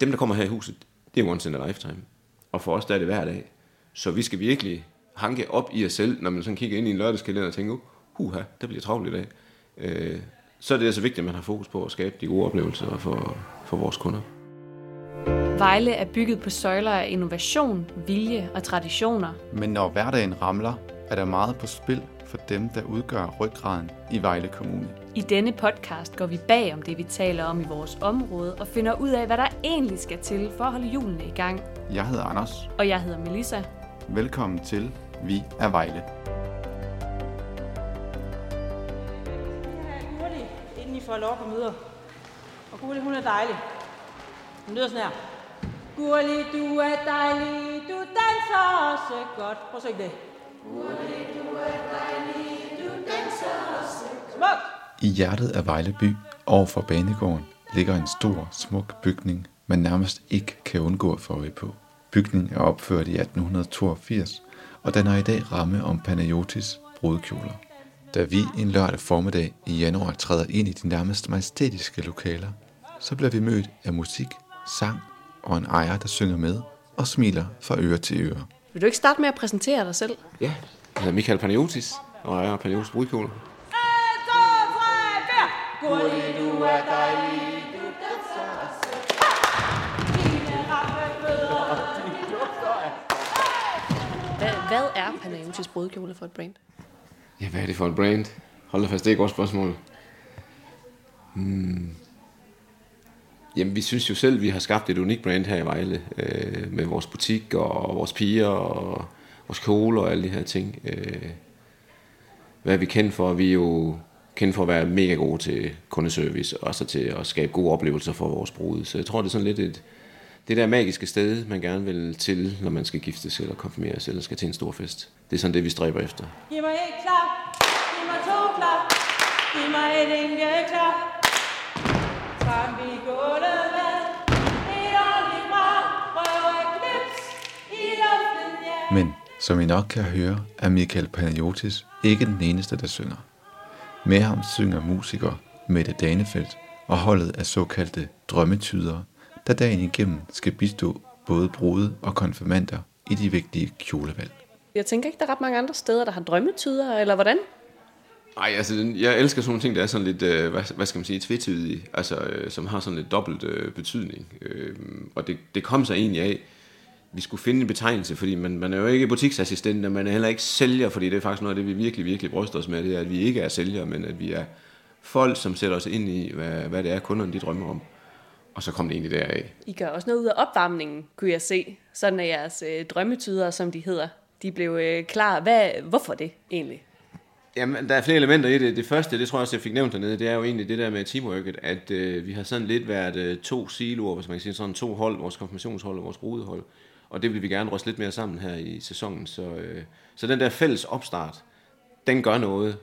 dem, der kommer her i huset, det er once in a lifetime. Og for os, der er det hver dag. Så vi skal virkelig hanke op i os selv, når man sådan kigger ind i en lørdagskalender og tænker, huha, der bliver travlt i dag. Øh, så er det altså vigtigt, at man har fokus på at skabe de gode oplevelser for, for vores kunder. Vejle er bygget på søjler af innovation, vilje og traditioner. Men når hverdagen ramler, er der meget på spil for dem, der udgør ryggraden i Vejle Kommune. I denne podcast går vi bag om det, vi taler om i vores område, og finder ud af, hvad der egentlig skal til for at holde hjulene i gang. Jeg hedder Anders. Og jeg hedder Melissa. Velkommen til Vi er Vejle. Gurli, inden I får lov at møder. Og Gurli, hun er dejlig. Hun lyder sådan her. Gurli, du er dejlig, du danser også godt. Prøv at se det. Gurli, I hjertet af Vejle by, over for banegården, ligger en stor, smuk bygning, man nærmest ikke kan undgå at få øje på. Bygningen er opført i 1882, og den har i dag ramme om Panayotis brudkjoler. Da vi en lørdag formiddag i januar træder ind i de nærmest majestætiske lokaler, så bliver vi mødt af musik, sang og en ejer, der synger med og smiler fra øre til øre. Vil du ikke starte med at præsentere dig selv? Ja, jeg hedder Michael Panayotis, og jeg er Panayotis brudkjoler. 1, 2, 3, 4. Gurli, du er dejlig, du danser også godt. Dine ramme fødder, de dufter af Hvad, hvad er Panayotis brudkjole for et brand? Ja, hvad er det for et brand? Hold da fast, det er et godt spørgsmål. Hmm. Jamen, vi synes jo selv, vi har skabt et unikt brand her i Vejle, øh, med vores butik og vores piger og vores kjole og alle de her ting. Øh, hvad er vi kendt for? Vi er jo kendt for at være mega gode til kundeservice, og så til at skabe gode oplevelser for vores brude. Så jeg tror, det er sådan lidt et, det der magiske sted, man gerne vil til, når man skal giftes eller konfirmeres, eller skal til en stor fest. Det er sådan det, vi stræber efter. Giv mig et klap, giv mig to klap, giv mig et enkelt klap. Træk vi gulvet med, et ordentligt brag, knips i luften, ja. Men som I nok kan høre, er Michael Panayotis ikke den eneste, der synger. Med ham synger musiker Mette Danefeldt og holdet af såkaldte drømmetydere, der dagen igennem skal bistå både brude og konfirmander i de vigtige kjolevalg. Jeg tænker ikke, der er ret mange andre steder, der har drømmetyder, eller hvordan? Ej, altså, jeg elsker sådan nogle ting, der er sådan lidt, øh, hvad, hvad skal man sige, tvetydige, altså, øh, som har sådan lidt dobbelt øh, betydning. Øh, og det, det kom så egentlig af, vi skulle finde en betegnelse, fordi man, man er jo ikke butiksassistent, og man er heller ikke sælger, fordi det er faktisk noget af det, vi virkelig, virkelig bryster os med, det er, at vi ikke er sælgere, men at vi er folk, som sætter os ind i, hvad, hvad det er, kunderne de drømmer om. Og så kom det egentlig deraf. I gør også noget ud af opvarmningen, kunne jeg se. Sådan er jeres øh, drømmetyder, som de hedder. De blev øh, klar. Hvad, hvorfor det egentlig? Jamen, der er flere elementer i det. Det første, det tror jeg også, jeg fik nævnt dernede, det er jo egentlig det der med teamworket, at øh, vi har sådan lidt været øh, to siloer, hvis man kan sige sådan to hold, vores konfirmationshold og vores brudehold. Og det vil vi gerne ryste lidt mere sammen her i sæsonen. Så, øh, så den der fælles opstart, den gør noget.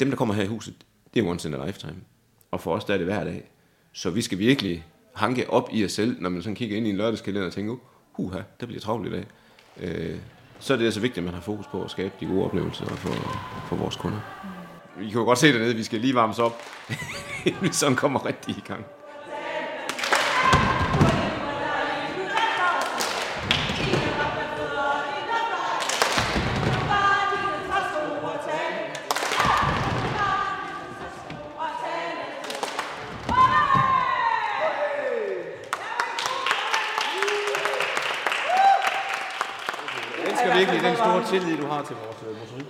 Dem, der kommer her i huset, det er once in a lifetime. Og for os, der er det hver dag. Så vi skal virkelig hanke op i os selv, når man sådan kigger ind i en lørdagskalender og tænker, huha, der bliver travlt i dag. Øh, så er det altså vigtigt, at man har fokus på at skabe de gode oplevelser for, for vores kunder. Vi kan jo godt se dernede, at vi skal lige varmes op, inden vi sådan kommer rigtig i gang. Elsker virkelig den store tillid, du har til vores øh, motorik.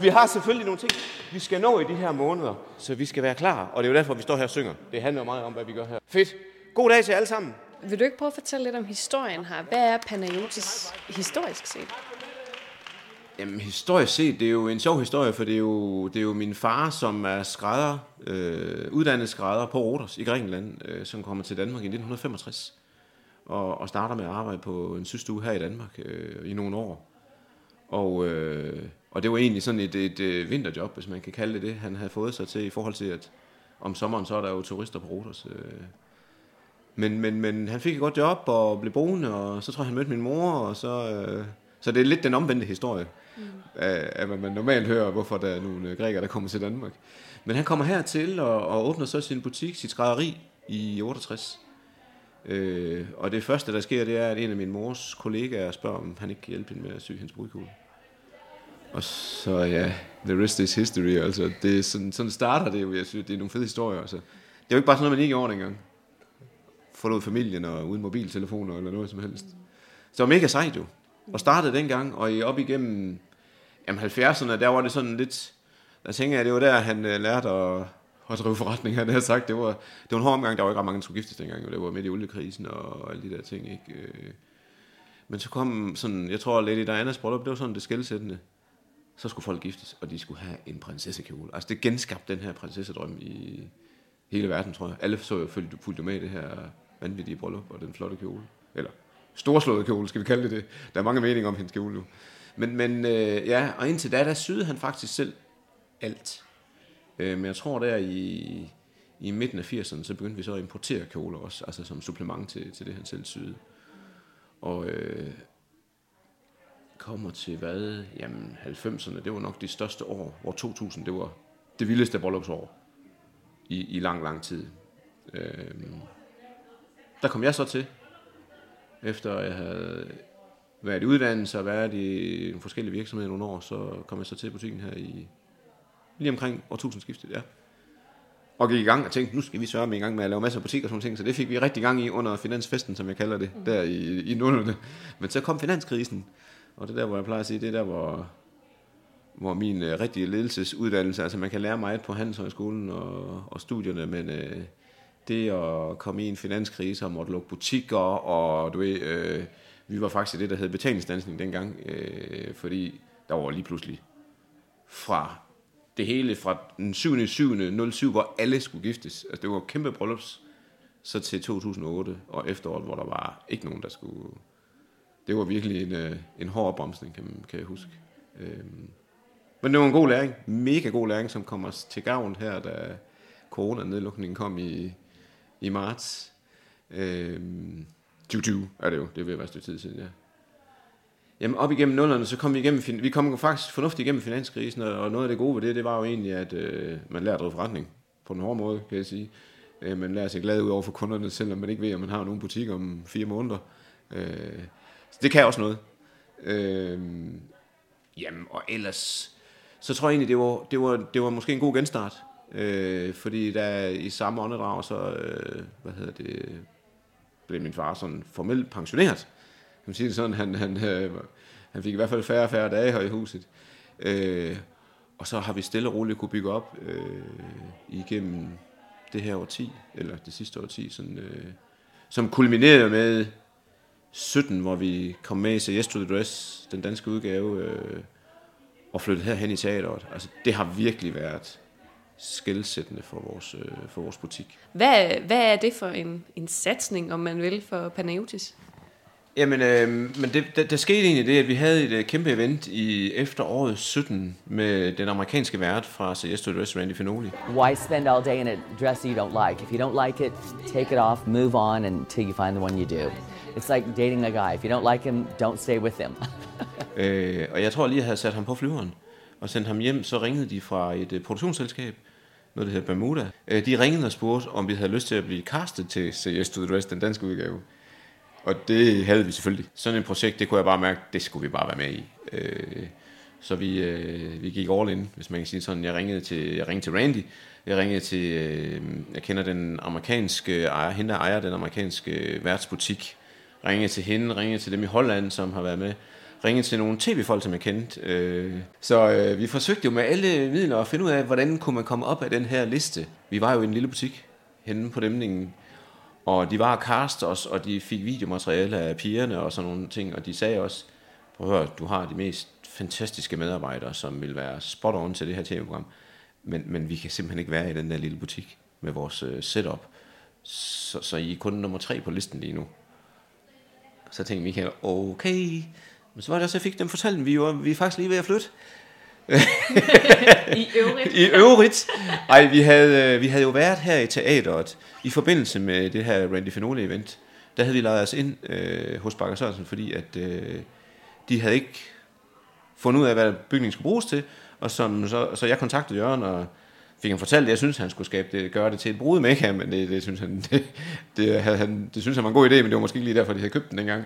Vi har selvfølgelig nogle ting, vi skal nå i de her måneder, så vi skal være klar. Og det er jo derfor, vi står her og synger. Det handler jo meget om, hvad vi gør her. Fedt. God dag til alle sammen. Vil du ikke prøve at fortælle lidt om historien her? Hvad er Panayotis historisk set? Jamen, historisk set, det er jo en sjov historie, for det er jo, det er jo min far, som er skrædder, øh, uddannet skrædder på Rodos i Grækenland, øh, som kommer til Danmark i 1965. Og, og starter med at arbejde på en systue her i Danmark øh, i nogle år. Og, øh, og det var egentlig sådan et, et, et vinterjob, hvis man kan kalde det det, han havde fået sig til i forhold til, at om sommeren så er der jo turister på Rodos. Øh. Men, men, men han fik et godt job og blev boende, og så tror jeg, han mødte min mor, og så... Øh, så det er lidt den omvendte historie, mm. af, af hvad man normalt hører, hvorfor der er nogle øh, grækere, der kommer til Danmark. Men han kommer hertil og, og åbner så sin butik, sit skrædderi i 68. Øh, og det første, der sker, det er, at en af min mors kollegaer spørger, om han ikke kan hjælpe hende med at sy hendes brudkugle. Og så ja, the rest is history, altså. Det er sådan, sådan starter det jo, jeg synes, det er nogle fede historier, altså. Det er jo ikke bare sådan noget, man ikke gjorde dengang. Forlod familien og uden mobiltelefoner eller noget som helst. Så det var mega sejt jo. Og startede dengang, og i op igennem jamen 70'erne, der var det sådan lidt, der tænker jeg, det var der, han øh, lærte at, at drive forretning, han havde sagt. Det var, det var en hård omgang, der var ikke ret mange, der skulle giftes dengang, jo. det var midt i oliekrisen og alle de der ting, ikke? Øh. Men så kom sådan, jeg tror, Lady Dianas bryllup, det var sådan det skældsættende. Så skulle folk giftes, og de skulle have en prinsessekjole. Altså det genskabte den her prinsessedrøm i hele verden, tror jeg. Alle så jo fulgte, fulgte med i det her vanvittige bryllup og den flotte kjole. Eller storslåede kjole, skal vi kalde det det. Der er mange meninger om hendes kjole nu. Men, men øh, ja, og indtil da, der syede han faktisk selv alt. Øh, men jeg tror der i, i midten af 80'erne, så begyndte vi så at importere kjoler også, altså som supplement til, til det, han selv syede. Og øh, kommer til hvad? Jamen 90'erne, det var nok de største år, hvor 2000, det var det vildeste bryllupsår i, i lang, lang tid. Øh, der kom jeg så til, efter jeg havde været i uddannelse og været i forskellige virksomheder i nogle år, så kom jeg så til butikken her i lige omkring årtusindskiftet, ja. Og gik i gang og tænkte, nu skal vi sørge med i gang med at lave masser af butikker og sådan ting, så det fik vi rigtig gang i under finansfesten, som jeg kalder det, der i, i nullerne. Men så kom finanskrisen, og det er der, hvor jeg plejer at sige, det er der, hvor, hvor min øh, rigtige ledelsesuddannelse, altså man kan lære meget på Handelshøjskolen og, og studierne, men øh, det at komme i en finanskrise og måtte lukke butikker, og du ved, øh, vi var faktisk i det, der hed betalingsdansning dengang, øh, fordi der var lige pludselig fra det hele fra den 7. 7. 07, hvor alle skulle giftes. Altså det var kæmpe bryllups, så til 2008 og efteråret, hvor der var ikke nogen, der skulle... Det var virkelig en, øh, en hård opbremsning, kan, kan jeg huske. Øhm. Men det var en god læring, mega god læring, som kommer til gavn her, da corona-nedlukningen kom i, i marts. Øhm. 2020 er det jo, det vil være et stykke tid siden, ja. Jamen op igennem nullerne, så kom vi igennem, vi kom faktisk fornuftigt igennem finanskrisen, og noget af det gode ved det, det var jo egentlig, at øh, man lærte at drive forretning på en hård måde, kan jeg sige. Øh, man lærer sig glad ud over for kunderne, selvom man ikke ved, om man har nogen butik om fire måneder. Øh, så det kan også noget. Øh, jamen, og ellers, så tror jeg egentlig, det var, det var, det var måske en god genstart. Øh, fordi der i samme åndedrag, så, øh, hvad hedder det, blev min far sådan formelt pensioneret man sige det sådan, han, han, øh, han fik i hvert fald færre og færre dage her i huset. Øh, og så har vi stille og roligt kunne bygge op øh, igennem det her årti, eller det sidste årti, sådan, øh, som kulminerede med 17, hvor vi kom med i Say Yes to the Dress, den danske udgave, øh, og flyttede herhen i teateret. Altså, det har virkelig været skældsættende for vores, øh, for vores butik. Hvad, hvad er det for en, en satsning, om man vil, for Panayotis? Jamen, øh, men det, der, der skete egentlig det, at vi havde et uh, kæmpe event i efteråret 17 med den amerikanske vært fra Yes to Dress, Randy Finoli. Why spend all day in a dress you don't like? If you don't like it, take it off, move on until you find the one you do. It's like dating a guy. If you don't like him, don't stay with him. øh, og jeg tror lige, jeg havde sat ham på flyveren og sendt ham hjem, så ringede de fra et uh, produktionsselskab, noget der hedder Bermuda. Øh, de ringede og spurgte, om vi havde lyst til at blive castet til Yes to the Dress, den danske udgave. Og det havde vi selvfølgelig. Sådan et projekt, det kunne jeg bare mærke, det skulle vi bare være med i. Øh, så vi, øh, vi gik all in, hvis man kan sige sådan. Jeg ringede til, jeg ringede til Randy, jeg ringede til, øh, jeg kender den amerikanske ejer, hende der ejer den amerikanske værtsbutik. Ringede til hende, ringede til dem i Holland, som har været med. Ringede til nogle tv-folk, som jeg kendte. Øh, så øh, vi forsøgte jo med alle midler at finde ud af, hvordan kunne man komme op af den her liste. Vi var jo i en lille butik henne på dæmningen, og de var cast os, og de fik videomateriale af pigerne og sådan nogle ting, og de sagde også, prøv at høre, du har de mest fantastiske medarbejdere, som vil være spot on til det her tv-program, men, men vi kan simpelthen ikke være i den der lille butik med vores øh, setup. Så, så I er kun nummer tre på listen lige nu. Så tænkte Michael, okay. Men så var det også, jeg fik dem fortalt, vi, var, vi er faktisk lige ved at flytte. I øvrigt. I øvrigt. Ej, vi havde, øh, vi havde jo været her i teateret i forbindelse med det her Randy Finole event. Der havde vi lejet os ind øh, hos Bakker Sørensen, fordi at øh, de havde ikke fundet ud af, hvad bygningen skulle bruges til. Og som, så, så jeg kontaktede Jørgen og fik han fortalt, at jeg synes, han skulle skabe det, gøre det til et brud med men det, det, synes han, det, det, havde han, det synes han var en god idé, men det var måske ikke lige derfor, de havde købt den dengang.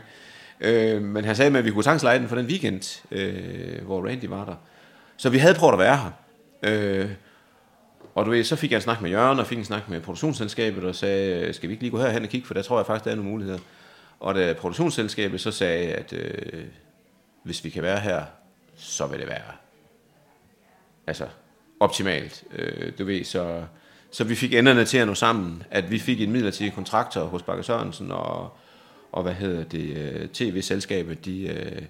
Øh, men han sagde med, at vi kunne sagtens lege den for den weekend, øh, hvor Randy var der. Så vi havde prøvet at være her. Øh, og du ved, så fik jeg en snak med Jørgen, og fik en snak med produktionsselskabet, og sagde, skal vi ikke lige gå herhen og kigge, for der tror jeg faktisk, der er nogle muligheder. Og da produktionsselskabet så sagde, at øh, hvis vi kan være her, så vil det være altså optimalt. Øh, du ved, så, så vi fik enderne til at nå sammen, at vi fik en midlertidig kontraktor hos Bakker Sørensen, og, og hvad hedder det, øh, tv-selskabet, de, øh,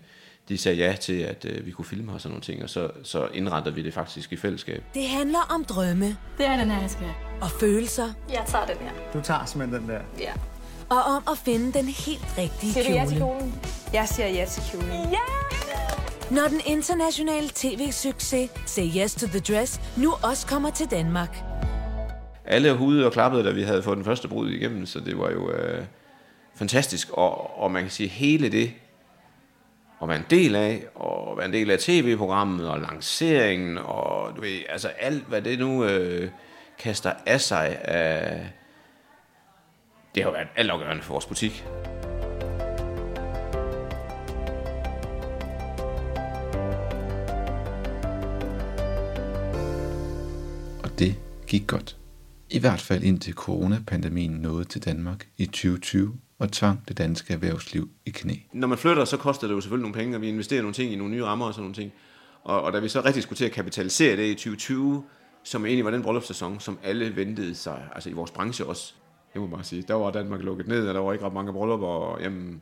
de sagde ja til, at øh, vi kunne filme og sådan nogle ting, og så, så indrettede vi det faktisk i fællesskab. Det handler om drømme Det er den her, jeg skal. og følelser, Jeg tager den her. Du tager simpelthen den der. Ja. og om at finde den helt rigtige Siger du ja til kjole. kjolen? Jeg siger ja til kjolen. Ja! Når den internationale tv-succes Say Yes to the Dress nu også kommer til Danmark. alle hudede og klappede, da vi havde fået den første brud igennem, så det var jo øh, fantastisk. Og, og man kan sige, hele det at være en del af, og være en del af tv-programmet, og lanceringen, og du ved, altså alt, hvad det nu øh, kaster af sig af, det har været altafgørende for vores butik. Og det gik godt. I hvert fald indtil coronapandemien nåede til Danmark i 2020 og tvang det danske erhvervsliv i knæ. når man flytter, så koster det jo selvfølgelig nogle penge, og vi investerer nogle ting i nogle nye rammer og sådan nogle ting. Og, og da vi så rigtig skulle til at kapitalisere det i 2020, som egentlig var den bryllupssæson, som alle ventede sig, altså i vores branche også, det må man bare sige, der var Danmark lukket ned, og der var ikke ret mange bryllupper, og jamen,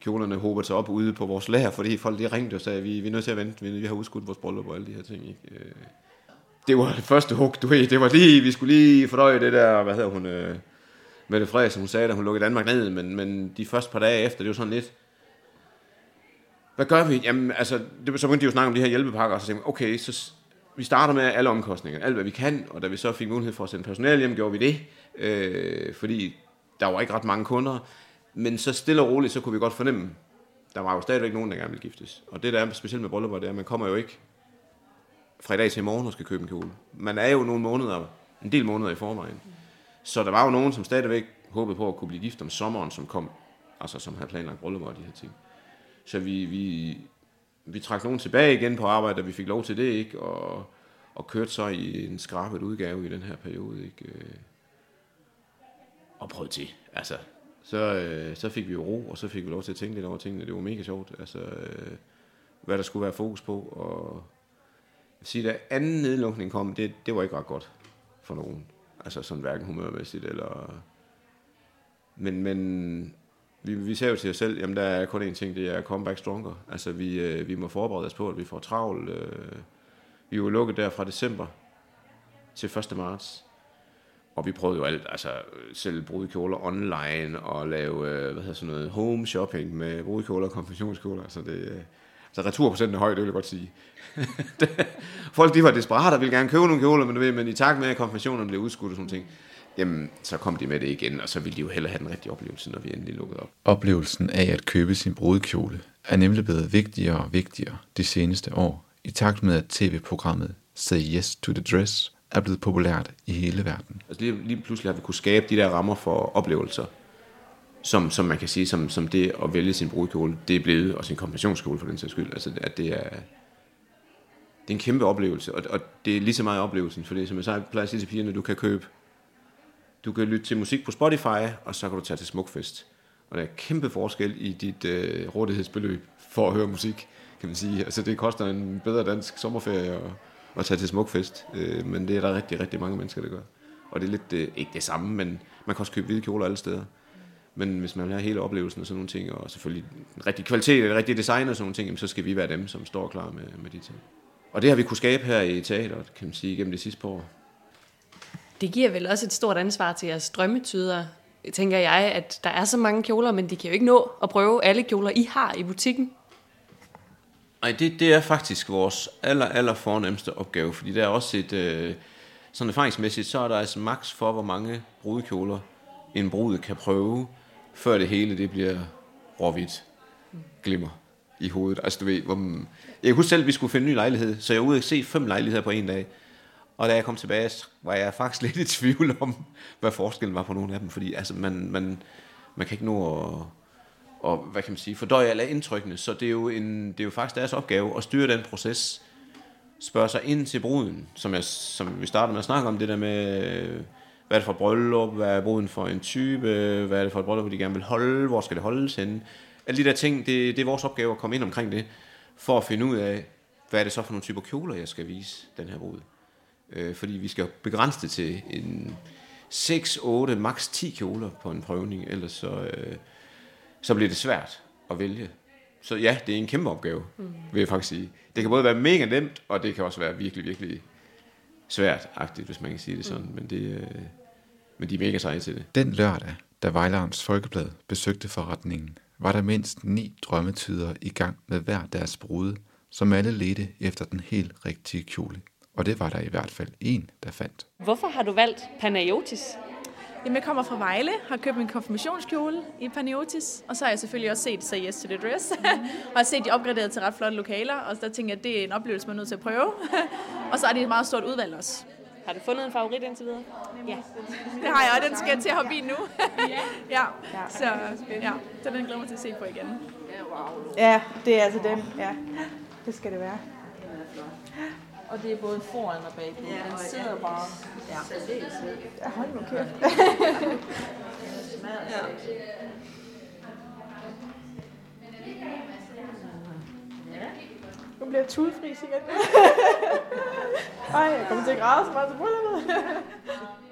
kjolerne hobede sig op ude på vores lager, fordi folk de ringte og sagde, vi, vi er nødt til at vente, vi, vi har udskudt vores bryllup og alle de her ting. Ikke? Øh, Det var det første hug, du ved, det var lige, vi skulle lige fordøje det der, hvad hedder hun, øh, Mette Frederiksen, hun sagde, at hun lukkede Danmark ned, men, men de første par dage efter, det var sådan lidt, hvad gør vi? Jamen, altså, det, så begyndte de jo at snakke om de her hjælpepakker, og så tænkte okay, så vi starter med alle omkostninger, alt hvad vi kan, og da vi så fik mulighed for at sende personale hjem, gjorde vi det, øh, fordi der var ikke ret mange kunder, men så stille og roligt, så kunne vi godt fornemme, der var jo stadigvæk nogen, der gerne ville giftes. Og det der er specielt med bryllupper, det er, at man kommer jo ikke fra i dag til i morgen og skal købe en kjole. Man er jo nogle måneder, en del måneder i forvejen. Så der var jo nogen, som stadigvæk håbede på at kunne blive gift om sommeren, som kom, altså som havde planlagt bryllupper og de her ting. Så vi, vi, vi trak nogen tilbage igen på arbejde, og vi fik lov til det, ikke? Og, og kørte så i en skrabet udgave i den her periode, ikke? Øh. Og prøvede til, altså. Så, øh, så fik vi jo ro, og så fik vi lov til at tænke lidt over tingene. Det var mega sjovt, altså, øh, hvad der skulle være fokus på. Og jeg vil sige, da anden nedlukning kom, det, det var ikke ret godt for nogen. Altså sådan hverken humørmæssigt eller... Men, men vi, vi ser jo til os selv, jamen der er kun én ting, det er comeback stronger. Altså vi, øh, vi må forberede os på, at vi får travlt. Øh, vi er jo lukket der fra december til 1. marts. Og vi prøvede jo alt, altså selv brudekjoler online og lave, øh, hvad hedder sådan noget, home shopping med brudekjoler og konfektionskjoler. Så det, øh, så returprocenten er høj, det vil jeg godt sige. Folk de var desperate og ville gerne købe nogle kjoler, men, du ved, men i takt med, at konfirmationerne blev udskudt og sådan ting, jamen, så kom de med det igen, og så ville de jo hellere have den rigtige oplevelse, når vi endelig lukkede op. Oplevelsen af at købe sin brudekjole er nemlig blevet vigtigere og vigtigere de seneste år, i takt med at tv-programmet Say Yes to the Dress er blevet populært i hele verden. Altså lige, lige pludselig har vi kunne skabe de der rammer for oplevelser, som, som man kan sige, som, som det at vælge sin brudkjole, det er blevet, og sin konfirmationskjole for den sags skyld, altså at det er, det er en kæmpe oplevelse, og, og det er lige så meget oplevelsen, det som jeg sagde, plejer at sige til pigerne, du kan købe, du kan lytte til musik på Spotify, og så kan du tage til Smukfest. Og der er kæmpe forskel i dit øh, rådighedsbeløb for at høre musik, kan man sige. Altså det koster en bedre dansk sommerferie at, at tage til Smukfest, øh, men det er der rigtig, rigtig mange mennesker, der gør. Og det er lidt, øh, ikke det samme, men man kan også købe hvide kjoler alle steder. Men hvis man vil have hele oplevelsen og sådan nogle ting, og selvfølgelig den rigtige kvalitet, og rigtig design og sådan nogle ting, jamen, så skal vi være dem, som står klar med, med de ting. Og det har vi kunne skabe her i teateret, kan man sige, gennem de sidste par år. Det giver vel også et stort ansvar til jeres drømmetyder, tænker jeg, at der er så mange kjoler, men de kan jo ikke nå at prøve alle kjoler, I har i butikken. Nej, det, det er faktisk vores aller, aller fornemmeste opgave, fordi der er også et, øh, sådan erfaringsmæssigt, så er der altså max for, hvor mange brudekjoler en brud kan prøve, før det hele det bliver råhvidt. Glimmer i hovedet. Altså du ved, hvor, man- jeg husker selv, at vi skulle finde en ny lejlighed, så jeg var ude og se fem lejligheder på en dag, Og da jeg kom tilbage, var jeg faktisk lidt i tvivl om, hvad forskellen var på nogle af dem, fordi altså, man, man, man kan ikke nå at, og, hvad kan man sige, fordøje alle indtrykkene, så det er, jo en, det er jo faktisk deres opgave at styre den proces, spørge sig ind til bruden, som, jeg, som vi startede med at snakke om, det der med, hvad er det for et bryllup, hvad er bruden for en type, hvad er det for et bryllup, de gerne vil holde, hvor skal det holdes henne. Alle de der ting, det, det er vores opgave at komme ind omkring det, for at finde ud af, hvad er det så for nogle typer kjoler, jeg skal vise den her brud. Øh, fordi vi skal begrænse det til en 6, 8, maks 10 kjoler på en prøvning, ellers så, øh, så bliver det svært at vælge. Så ja, det er en kæmpe opgave, mm. vil jeg faktisk sige. Det kan både være mega nemt, og det kan også være virkelig, virkelig svært-agtigt, hvis man kan sige det sådan. Mm. Men, det, øh, men de er mega seje til det. Den lørdag, da Vejlarens Folkeblad besøgte forretningen, var der mindst ni drømmetyder i gang med hver deres brude, som alle ledte efter den helt rigtige kjole. Og det var der i hvert fald en, der fandt. Hvorfor har du valgt Panayotis? Jamen, jeg kommer fra Vejle, har købt min konfirmationskjole i Paniotis, og så har jeg selvfølgelig også set Say Yes to the Dress, og har set de opgraderet til ret flotte lokaler, og der tænker jeg, at det er en oplevelse, man er nødt til at prøve. og så er det et meget stort udvalg også. Har du fundet en favorit indtil videre? Ja, det har jeg, og den skal jeg til at hoppe i nu. ja, så ja, så den glæder mig til at se på igen. Ja, det er altså den. Ja, det skal det være. Og det er både foran og bag. Ja, den sidder bare. Ja, ja hold nu kæft. ja. Bliver tudefri igen. Ej, jeg kommer til at græde så meget til brylluppet.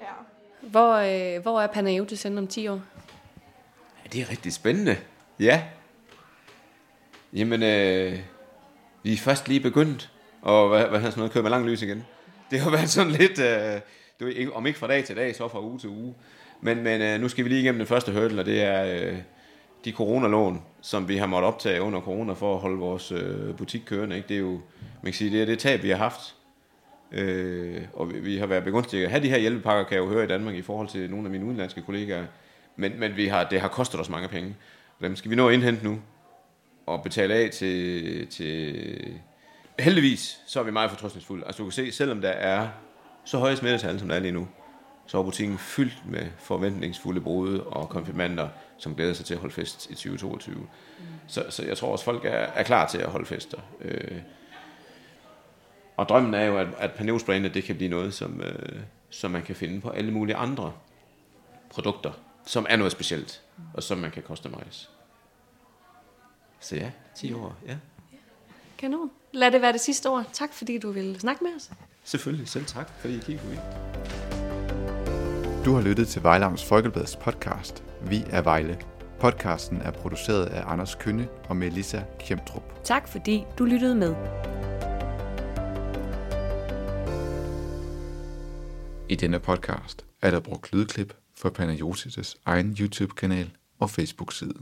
ja. Hvor, øh, hvor er Panayotis henne om 10 år? Ja, det er rigtig spændende. Ja. Jamen, øh, vi er først lige begyndt, og hvad, hvad sådan noget, køre med lang lys igen. Det har været sådan lidt, øh, du ved, om ikke fra dag til dag, så fra uge til uge. Men, men øh, nu skal vi lige igennem den første hurdle, og det er øh, de coronalån, som vi har måttet optage under corona for at holde vores øh, butik kørende. Ikke? Det er jo, man kan sige, det er det tab, vi har haft. Øh, og vi, vi har været begunstiget at have de her hjælpepakker, kan jeg jo høre i Danmark, i forhold til nogle af mine udenlandske kollegaer. Men, men vi har, det har kostet os mange penge. Og dem skal vi nå at indhente nu, og betale af til, til heldigvis, så er vi meget fortrøstningsfulde. Altså du kan se, selvom der er så høje smittetal, som der er lige nu, så er butikken fyldt med forventningsfulde brude og konfirmander, som glæder sig til at holde fest i 2022. Mm. Så, så jeg tror også, folk er, er klar til at holde fester. Øh, og drømmen er jo, at, at Paneos brandet, det kan blive noget, som, øh, som man kan finde på alle mulige andre produkter, som er noget specielt, og som man kan customize. Så ja, 10 år, ja. Kanon. Lad det være det sidste ord. Tak fordi du ville snakke med os. Selvfølgelig, selv tak, fordi I kiggede forbi. Du har lyttet til Vejlams Folkebladets podcast. Vi er Vejle. Podcasten er produceret af Anders Kønne og Melissa Kjemtrup. Tak fordi du lyttede med. I denne podcast er der brugt lydklip fra Panayotis' egen YouTube-kanal og Facebook-side.